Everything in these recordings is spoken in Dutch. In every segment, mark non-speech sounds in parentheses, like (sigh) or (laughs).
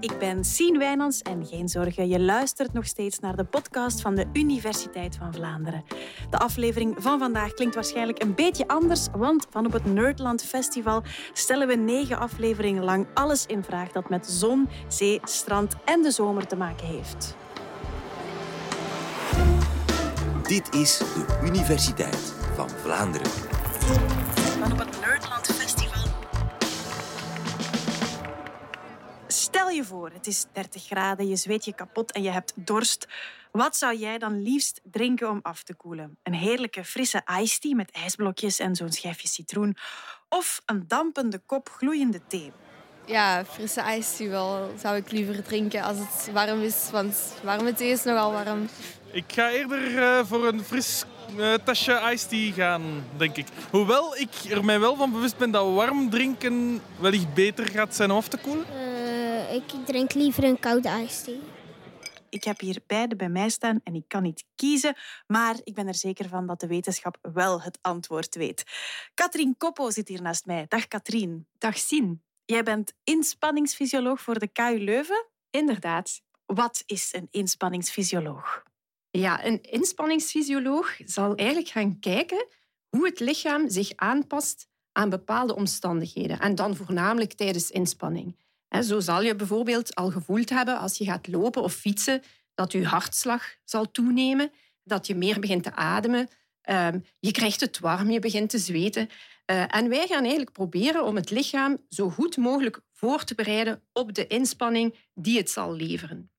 Ik ben Sien Wijnands en geen zorgen, je luistert nog steeds naar de podcast van de Universiteit van Vlaanderen. De aflevering van vandaag klinkt waarschijnlijk een beetje anders, want van op het Nerdland Festival stellen we negen afleveringen lang alles in vraag dat met zon, zee, strand en de zomer te maken heeft. Dit is de Universiteit van Vlaanderen. Van op het Nerdland Stel je voor, het is 30 graden, je zweet je kapot en je hebt dorst. Wat zou jij dan liefst drinken om af te koelen? Een heerlijke frisse iced tea met ijsblokjes en zo'n schijfje citroen? Of een dampende kop gloeiende thee? Ja, frisse ijs wel zou ik liever drinken als het warm is, want warme thee is nogal warm. Ik ga eerder eh, voor een fris uh, tasje iced tea gaan, denk ik. Hoewel ik er mij wel van bewust ben dat warm drinken wellicht beter gaat zijn om af te koelen. Uh, ik drink liever een koude iced tea. Ik heb hier beide bij mij staan en ik kan niet kiezen, maar ik ben er zeker van dat de wetenschap wel het antwoord weet. Katrien Koppo zit hier naast mij. Dag Katrien. Dag Sien. Jij bent inspanningsfysioloog voor de KU Leuven. Inderdaad. Wat is een inspanningsfysioloog? Ja, een inspanningsfysioloog zal eigenlijk gaan kijken hoe het lichaam zich aanpast aan bepaalde omstandigheden. En dan voornamelijk tijdens inspanning. Zo zal je bijvoorbeeld al gevoeld hebben als je gaat lopen of fietsen dat je hartslag zal toenemen, dat je meer begint te ademen, ehm, je krijgt het warm, je begint te zweten. Eh, en wij gaan eigenlijk proberen om het lichaam zo goed mogelijk voor te bereiden op de inspanning die het zal leveren.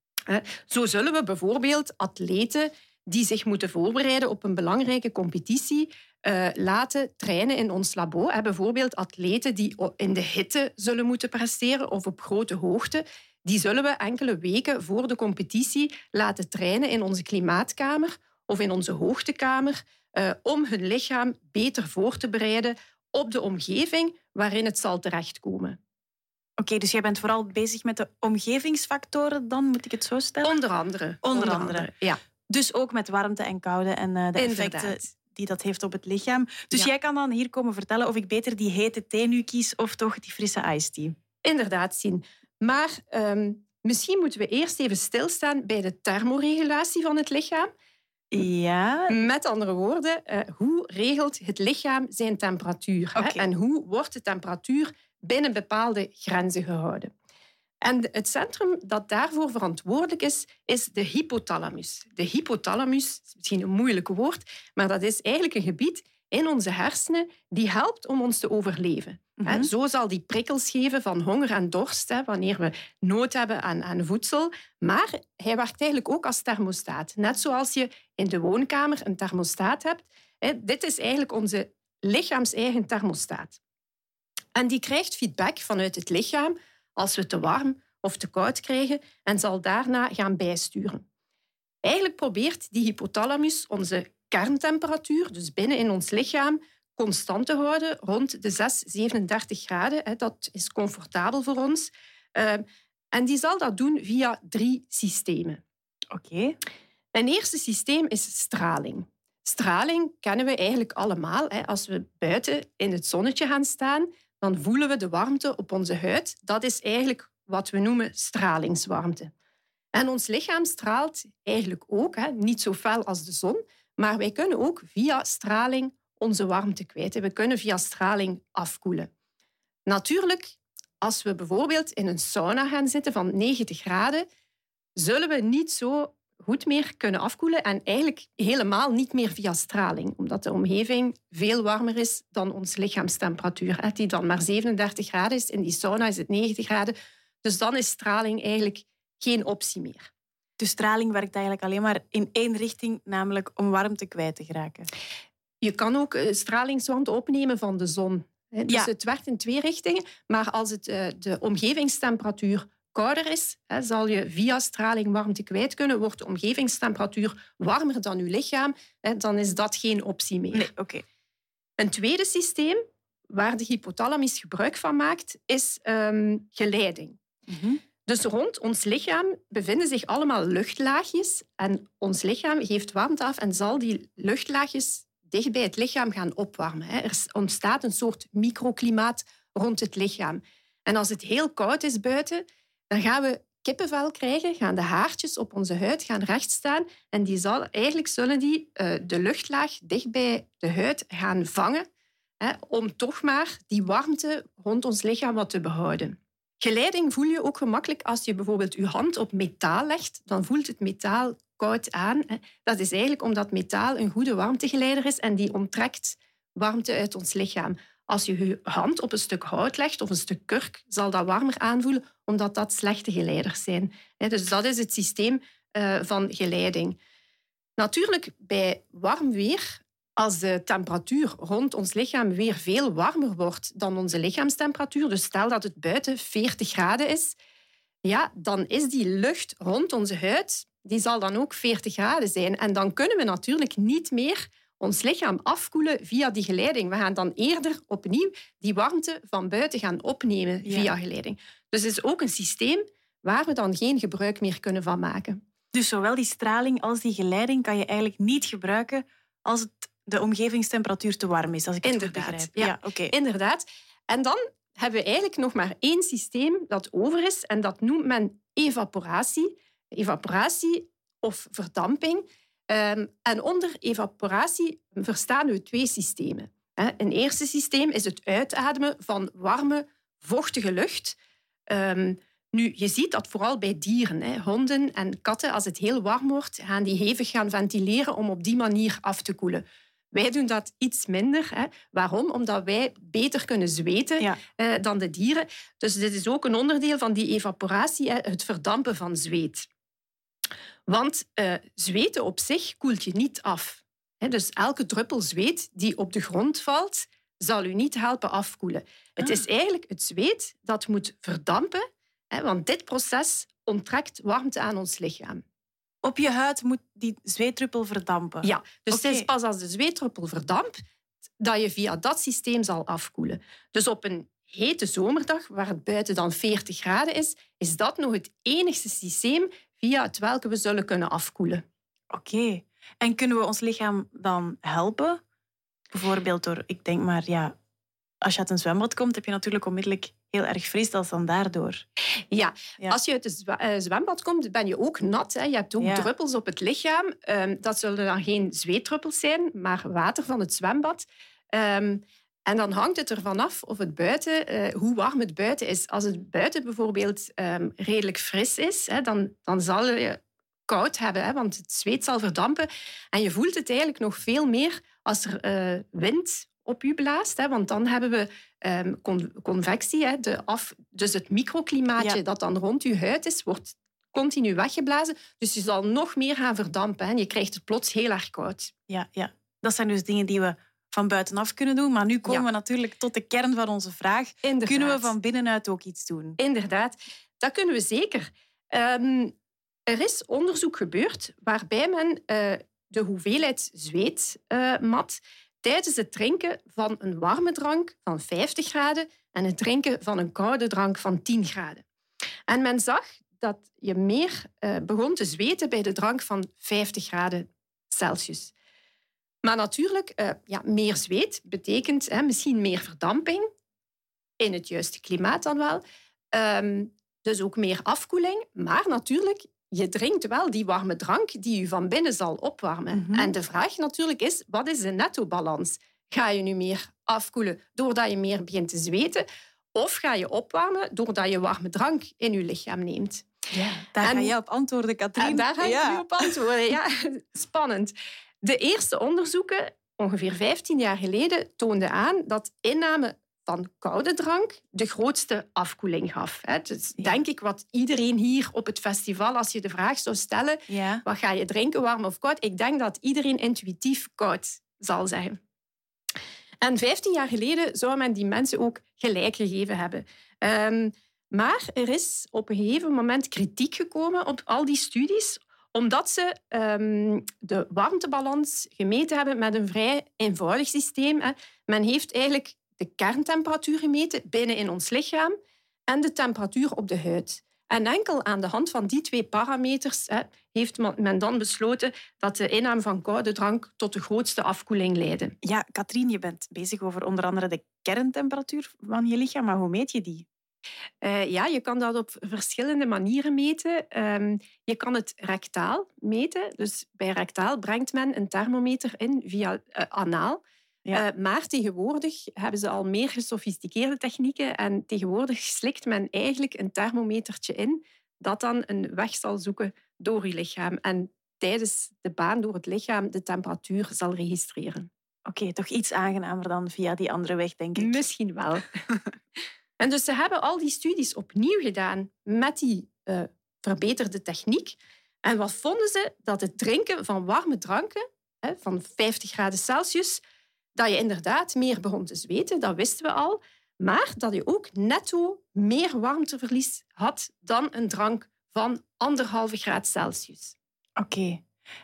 Zo zullen we bijvoorbeeld atleten die zich moeten voorbereiden op een belangrijke competitie uh, laten trainen in ons labo. Bijvoorbeeld atleten die in de hitte zullen moeten presteren of op grote hoogte. Die zullen we enkele weken voor de competitie laten trainen in onze klimaatkamer of in onze hoogtekamer uh, om hun lichaam beter voor te bereiden op de omgeving waarin het zal terechtkomen. Oké, dus jij bent vooral bezig met de omgevingsfactoren, dan moet ik het zo stellen? Onder andere. Onder, andere. ja. Dus ook met warmte en koude en uh, de effecten die dat heeft op het lichaam. Dus jij kan dan hier komen vertellen of ik beter die hete thee nu kies of toch die frisse iced tea. Inderdaad, zien. Maar um, misschien moeten we eerst even stilstaan bij de thermoregulatie van het lichaam. Ja. Met andere woorden, uh, hoe regelt het lichaam zijn temperatuur? Okay. Hè? En hoe wordt de temperatuur binnen bepaalde grenzen gehouden? En het centrum dat daarvoor verantwoordelijk is, is de hypothalamus. De hypothalamus is misschien een moeilijk woord, maar dat is eigenlijk een gebied in onze hersenen die helpt om ons te overleven. Mm -hmm. Zo zal die prikkels geven van honger en dorst, wanneer we nood hebben aan, aan voedsel. Maar hij werkt eigenlijk ook als thermostaat. Net zoals je in de woonkamer een thermostaat hebt. Dit is eigenlijk onze lichaams-eigen thermostaat. En die krijgt feedback vanuit het lichaam als we te warm of te koud krijgen en zal daarna gaan bijsturen. Eigenlijk probeert die hypothalamus onze kerntemperatuur, dus binnen in ons lichaam, constant te houden rond de 6, 37 graden. Dat is comfortabel voor ons. Ehm, en die zal dat doen via drie systemen. Oké. Een eerste systeem is straling. Straling kennen we eigenlijk allemaal. Als we buiten in het zonnetje gaan staan, dan voelen we de warmte op onze huid. Dat is eigenlijk wat we noemen stralingswarmte. En ons lichaam straalt eigenlijk ook, hè, niet zo fel als de zon, maar wij kunnen ook via straling onze warmte kwijt. We kunnen via straling afkoelen. Natuurlijk, als we bijvoorbeeld in een sauna gaan zitten van 90 graden, zullen we niet zo goed meer kunnen afkoelen en eigenlijk helemaal niet meer via straling, omdat de omgeving veel warmer is dan onze lichaamstemperatuur, die dan maar 37 graden is. In die sauna is het 90 graden. Dus dan is straling eigenlijk geen optie meer. Dus straling werkt eigenlijk alleen maar in één richting, namelijk om warmte kwijt te geraken. Je kan ook stralingswarmte opnemen van de zon. Dus ja. het werkt in twee richtingen. Maar als het de omgevingstemperatuur kouder is, zal je via straling warmte kwijt kunnen. Wordt de omgevingstemperatuur warmer dan je lichaam, dan is dat geen optie meer. Nee, okay. Een tweede systeem waar de hypothalamus gebruik van maakt, is um, geleiding. Mm -hmm. Dus rond ons lichaam bevinden zich allemaal luchtlaagjes en ons lichaam geeft warmte af en zal die luchtlaagjes dicht bij het lichaam gaan opwarmen. Er ontstaat een soort microklimaat rond het lichaam. En als het heel koud is buiten, dan gaan we kippenvel krijgen, gaan de haartjes op onze huid gaan rechtstaan en die zal, eigenlijk zullen die uh, de luchtlaag dicht bij de huid gaan vangen hè, om toch maar die warmte rond ons lichaam wat te behouden. Geleiding voel je ook gemakkelijk als je bijvoorbeeld je hand op metaal legt. Dan voelt het metaal koud aan. Dat is eigenlijk omdat metaal een goede warmtegeleider is en die onttrekt warmte uit ons lichaam. Als je je hand op een stuk hout legt of een stuk kurk, zal dat warmer aanvoelen, omdat dat slechte geleiders zijn. Dus dat is het systeem eh, van geleiding. Natuurlijk, bij warm weer, als de temperatuur rond ons lichaam weer veel warmer wordt dan onze lichaamstemperatuur, dus stel dat het buiten 40 graden is, ja, dan is die lucht rond onze huid, die zal dan ook 40 graden zijn. En dan kunnen we natuurlijk niet meer ons lichaam afkoelen via die geleiding. We gaan dan eerder opnieuw die warmte van buiten gaan opnemen via geleiding. Dus het is ook een systeem waar we dan geen gebruik meer kunnen van maken. Dus zowel die straling als die geleiding kan je eigenlijk niet gebruiken als het de omgevingstemperatuur te warm is, als ik het Inderdaad, goed begrijp. Ja, ja oké. Inderdaad. En dan hebben we eigenlijk nog maar één systeem dat over is en dat noemt men evaporatie. Evaporatie of verdamping. Ehm, en onder evaporatie verstaan we twee systemen. Een eerste systeem is het uitademen van warme, vochtige lucht. Ehm, nu, je ziet dat vooral bij dieren, hè, honden en katten, als het heel warm wordt, gaan die hevig gaan ventileren om op die manier af te koelen. Wij doen dat iets minder. Hè. Waarom? Omdat wij beter kunnen zweten eh, dan de dieren. Dus dit is ook een onderdeel van die evaporatie, hè, het verdampen van zweet. Want uh, zweten op zich koelt je niet af. Dus elke druppel zweet die op de grond valt, zal u niet helpen afkoelen. Het is ah. eigenlijk het zweet dat moet verdampen, want dit proces onttrekt warmte aan ons lichaam. Op je huid moet die zweetdruppel verdampen. Ja, dus het is pas als de zweetdruppel verdampt dat je via dat systeem zal afkoelen. Dus op een hete zomerdag, waar het buiten dan 40 graden is, is dat nog het enigste systeem via het welke we zullen kunnen afkoelen. Oké. En kunnen we ons lichaam dan helpen? Bijvoorbeeld door, ik denk maar, ja, als je uit een zwembad komt, heb je natuurlijk onmiddellijk heel erg fris, dat dan daardoor. Ja, als je uit het eh, zwembad komt, ben je ook nat. Hè. Je hebt ook druppels op het lichaam. Ehm, dat zullen dan geen zweetdruppels zijn, maar water van het zwembad. Ehm, en dan hangt het ervan af of het buiten, uh, hoe warm het buiten is. Als het buiten bijvoorbeeld um, redelijk fris is, hè, dan, dan zal je koud hebben, hè, want het zweet zal verdampen. En je voelt het eigenlijk nog veel meer als er uh, wind op u blaast. Hè, want dan hebben we um, convectie, hè, de af, dus het microklimaatje dat dan rond uw huid is, wordt continu weggeblazen. Dus je zal nog meer gaan verdampen en je krijgt het plots heel erg koud. Ja, ja, dat zijn dus dingen die we van buitenaf kunnen doen. Maar nu komen we natuurlijk tot de kern van onze vraag. Inderdaad. Kunnen we van binnenuit ook iets doen? Inderdaad, dat kunnen we zeker. Um, er is onderzoek gebeurd waarbij men uh, de hoeveelheid zweet uh, mat tijdens het drinken van een warme drank van 50 graden en het drinken van een koude drank van 10 graden. En men zag dat je meer uh, begon te zweten bij de drank van 50 graden Celsius. Maar natuurlijk, uh, ja, meer zweet betekent hè, misschien meer verdamping, in het juiste klimaat dan wel. Um, dus ook meer afkoeling. Maar natuurlijk, je drinkt wel die warme drank die je van binnen zal opwarmen. Mhm. En de vraag natuurlijk is, wat is de netto-balans? Ga je nu meer afkoelen doordat je meer begint te zweten? Of ga je opwarmen doordat je warme drank in je lichaam neemt? Ja, daar ga je op antwoorden, Katrien. daar ga je nu op antwoorden. Ja, (laughs) spannend. De eerste onderzoeken, ongeveer 15 jaar geleden, toonden aan dat inname van koude drank de grootste afkoeling gaf. Dus denk ik wat iedereen hier op het festival, als je de vraag zou stellen, wat ga je drinken, warm of koud? Ik denk dat iedereen intuïtief koud zal zeggen. En 15 jaar geleden zou men die mensen ook gelijk gegeven hebben. Um, maar er is op een gegeven moment kritiek gekomen op al die studies, omdat ze um, de warmtebalans gemeten hebben met een vrij eenvoudig systeem. Hè. Men heeft eigenlijk de kerntemperatuur gemeten binnen in ons lichaam en de temperatuur op de huid. En enkel aan de hand van die twee parameters hè, heeft men dan besloten dat de inname van koude drank tot de grootste afkoeling leidde. Ja, Katrien, je bent bezig over onder andere de kerntemperatuur van je lichaam, maar hoe meet je die? Uh, ja, je kan dat op verschillende manieren meten. Um, je kan het rectaal meten. Dus bij rectaal brengt men een thermometer in via uh, anaal. Ja. Uh, maar tegenwoordig hebben ze al meer gesofisticeerde technieken en tegenwoordig slikt men eigenlijk een thermometertje in dat dan een weg zal zoeken door je lichaam en tijdens de baan door het lichaam de temperatuur zal registreren. Oké, toch iets aangenamer dan via die andere weg, denk ik. Misschien wel. (laughs) en dus ze hebben al die studies opnieuw gedaan met die uh, verbeterde techniek. En wat vonden ze? Dat het drinken van warme dranken, hè, van 50 graden Celsius, dat je inderdaad meer begon te zweten, dat wisten we al. Maar dat je ook netto meer warmteverlies had dan een drank van anderhalve graad Celsius. Oké.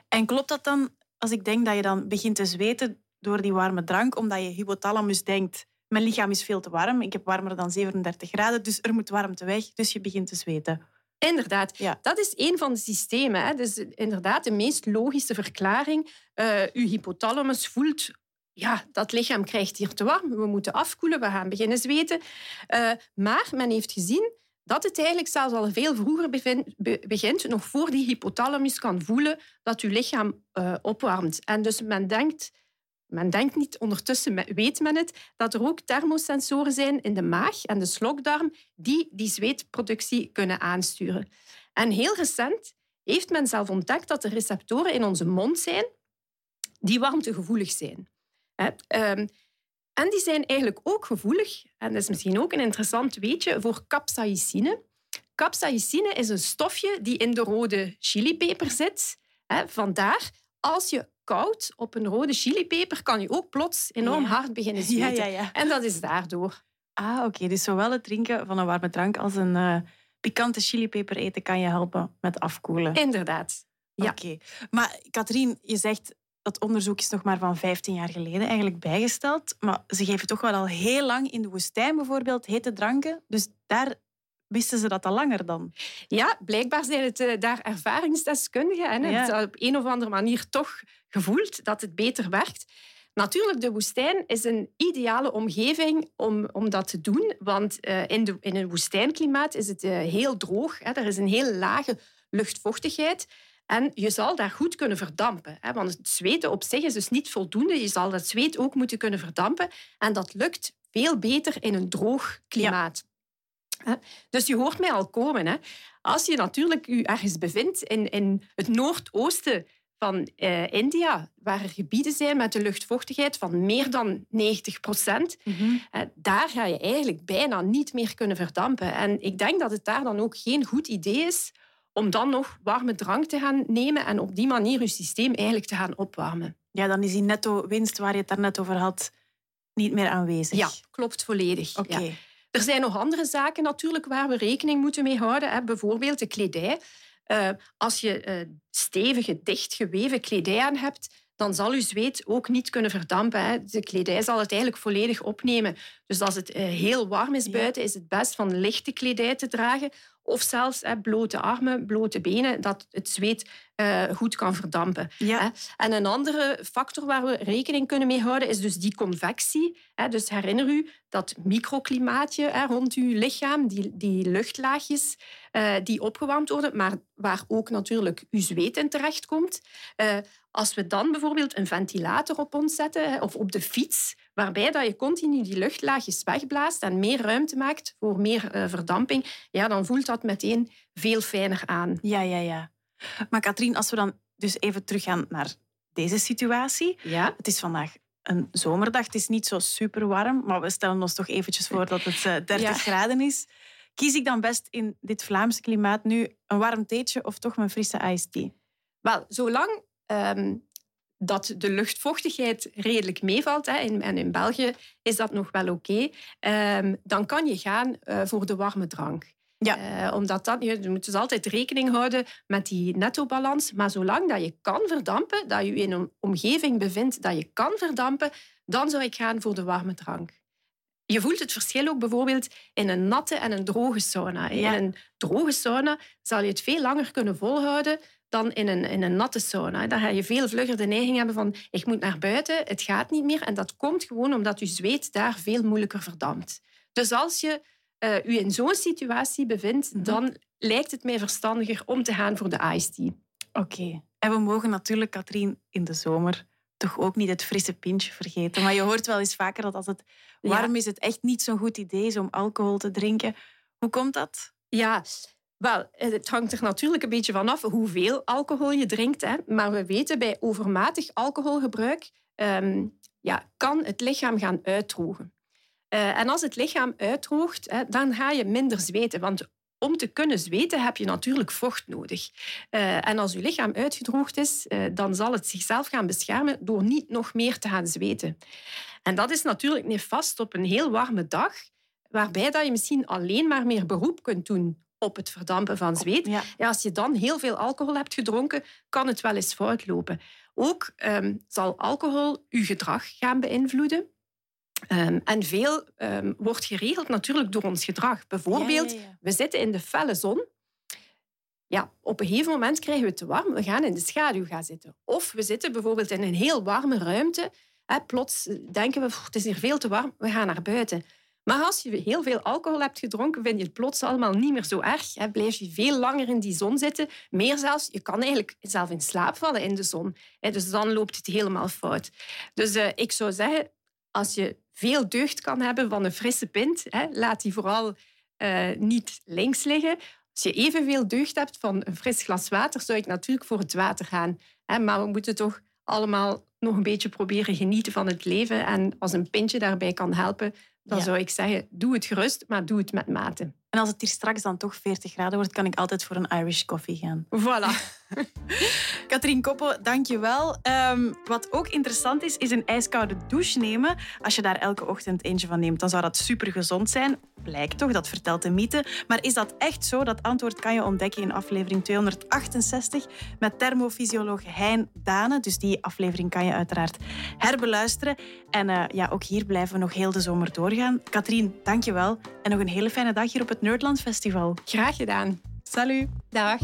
En klopt dat dan als ik denk dat je dan begint te zweten door die warme drank, omdat je hypothalamus denkt, mijn lichaam is veel te warm, ik heb warmer dan 37 graden, dus er moet warmte weg, dus je begint te zweten. Inderdaad, ja. dat is een van de systemen. Hè. Dus inderdaad, de meest logische verklaring. Uh, uw hypothalamus voelt ja, dat lichaam krijgt hier te warm, we moeten afkoelen, we gaan beginnen zweten. Uh, maar men heeft gezien dat het eigenlijk zelfs al veel vroeger begint, nog voor die hypothalamus kan voelen dat uw lichaam uh, opwarmt. En dus men denkt, men denkt niet, ondertussen weet men het, dat er ook thermosensoren zijn in de maag en de slokdarm die die zweetproductie kunnen aansturen. En heel recent heeft men zelf ontdekt dat er receptoren in onze mond zijn die warmtegevoelig zijn. Ehm, en die zijn eigenlijk ook gevoelig, en dat is misschien ook een interessant weetje, voor capsaicine. Capsaicine is een stofje die in de rode chilipeper zit. Vandaar, als je koud op een rode chilipeper, kan je ook plots enorm hard beginnen zweten. Ja, ja, en dat is daardoor. Ah, oké. Dus zowel het drinken van een warme drank als een uh, pikante chilipeper eten kan je helpen met afkoelen. Inderdaad. Ja. Oké. Maar Katrien, je zegt dat onderzoek is nog maar van 15 jaar geleden eigenlijk bijgesteld. Maar ze geven toch wel al heel lang in de woestijn bijvoorbeeld hete dranken. Dus daar wisten ze dat al langer dan. Ja, blijkbaar zijn het uh, daar ervaringsdeskundigen en hebben ze op een of andere manier toch gevoeld dat het beter werkt. Natuurlijk, de woestijn is een ideale omgeving om, om dat te doen. Want uh, in, de, in een woestijnklimaat is het uh, heel droog. Hè. Er is een heel lage luchtvochtigheid. En je zal daar goed kunnen verdampen. Hè? Want het zweten op zich is dus niet voldoende. Je zal dat zweet ook moeten kunnen verdampen. En dat lukt veel beter in een droog klimaat. Dus je hoort mij al komen. Hè? Als je natuurlijk je ergens bevindt in, in het noordoosten van uh, India, waar er gebieden zijn met een luchtvochtigheid van meer dan 90 procent, mm daar ga je eigenlijk bijna niet meer kunnen verdampen. En ik denk dat het daar dan ook geen goed idee is om dan nog warme drank te gaan nemen en op die manier je systeem eigenlijk te gaan opwarmen. Ja, dan is die netto-winst waar je het daarnet over had niet meer aanwezig. Ja, klopt volledig. Oké. Er zijn nog andere zaken natuurlijk waar we rekening moeten mee houden. Hè. Bijvoorbeeld de kledij. Uh, als je uh, stevige, dichtgeweven kledij aan hebt, dan zal uw zweet ook niet kunnen verdampen. Hè. De kledij zal het eigenlijk volledig opnemen. Dus als het uh, heel warm is buiten, is het best van lichte kledij te dragen of zelfs hè, blote armen, blote benen, dat het zweet uh, goed kan verdampen. Ja. En een andere factor waar we rekening kunnen mee houden is dus die convectie. Dus herinner u dat microklimaatje rond uw lichaam, die, die luchtlaagjes uh, die opgewarmd worden, maar waar ook natuurlijk uw zweet in terechtkomt. Uh, als we dan bijvoorbeeld een ventilator op ons zetten of op de fiets, waarbij dat je continu die luchtlaagjes wegblaast en meer ruimte maakt voor meer uh, verdamping, ja, dan voelt dat meteen veel fijner aan. Ja, ja, ja. Maar Katrien, als we dan dus even teruggaan naar deze situatie. Ja. Het is vandaag een zomerdag. Het is niet zo super warm, maar we stellen ons toch eventjes voor dat het 30 eh, graden is. Kies ik dan best in dit Vlaamse klimaat nu een warm theetje of toch mijn frisse iced tea? Wel, zolang um, dat de luchtvochtigheid redelijk meevalt, hè, en in België is dat nog wel oké, ehm, dan kan je gaan uh, voor de warme drank. Ja. Uh, omdat dat, je moet dus altijd rekening houden met die netto-balans. Maar zolang dat je kan verdampen, dat je in een omgeving bevindt dat je kan verdampen, dan zou ik gaan voor de warme drank. Je voelt het verschil ook bijvoorbeeld in een natte en een droge sauna. In een droge sauna zal je het veel langer kunnen volhouden dan in een, in een natte sauna. Dan ga je veel vlugger de neiging hebben van ik moet naar buiten, het gaat niet meer. En dat komt gewoon omdat je zweet daar veel moeilijker verdampt. Dus als je uh, u in zo'n situatie bevindt, mhm. dan lijkt het mij verstandiger om te gaan voor de iced tea. Oké. En we mogen natuurlijk, Katrien, in de zomer toch ook niet het frisse pintje vergeten. Maar je hoort wel eens vaker dat als het warm is, het echt niet zo'n goed idee is om alcohol te drinken. Hoe komt dat? Ja, wel, het hangt er natuurlijk een beetje vanaf hoeveel alcohol je drinkt. Hè. Maar we weten bij overmatig alcoholgebruik ehm, ja, kan het lichaam gaan uitdrogen. Uh, en als het lichaam uitdroogt, hè, dan ga je minder zweten. Want om te kunnen zweten heb je natuurlijk vocht nodig. Uh, en als je lichaam uitgedroogd is, uh, dan zal het zichzelf gaan beschermen door niet nog meer te gaan zweten. En dat is natuurlijk nefast op een heel warme dag, waarbij dat je misschien alleen maar meer beroep kunt doen op het verdampen van zweet. Ja. als je dan heel veel alcohol hebt gedronken, kan het wel eens fout lopen. Ook um, zal alcohol je gedrag gaan beïnvloeden. Um, en veel um, wordt geregeld natuurlijk door ons gedrag. Bijvoorbeeld, ja, ja, we zitten in de felle zon. Ja, op een gegeven moment krijgen we het te warm. We gaan in de schaduw gaan zitten. Of we zitten bijvoorbeeld in een heel warme ruimte. Hè, plots denken we, het is hier veel te warm, we gaan naar buiten. Maar als je heel veel alcohol hebt gedronken, vind je het plots allemaal niet meer zo erg. Hè. Blijf je veel langer in die zon zitten. Meer zelfs, je kan eigenlijk zelf in slaap vallen in de zon. Hè. Dus dan loopt het helemaal fout. Dus uh, ik zou zeggen, als je veel deugd kan hebben van een frisse pint, hè, laat die vooral uh, niet links liggen. Als je evenveel deugd hebt van een fris glas water, zou ik natuurlijk voor het water gaan. Hè. Maar we moeten toch allemaal nog een beetje proberen genieten van het leven. En als een pintje daarbij kan helpen, dan zou ik zeggen, doe het gerust, maar doe het met mate. En als het hier straks dan toch 40 graden wordt, kan ik altijd voor een Irish coffee gaan. Voilà. (laughs) Katrien Koppen, dank je wel. Um, wat ook interessant is, is een ijskoude douche nemen. Als je daar elke ochtend eentje van neemt, dan zou dat super gezond zijn. Blijkt toch, dat vertelt de mythe. Maar is dat echt zo? Dat antwoord kan je ontdekken in aflevering 268 met thermofysioloog Hein Dane. Dus die aflevering kan je uiteraard herbeluisteren. En uh, ja, ook hier blijven we nog heel de zomer doorgaan. Katrien, dank je wel. En nog een hele fijne dag hier op het Nerdland Festival. Graag gedaan. Salut. Dag.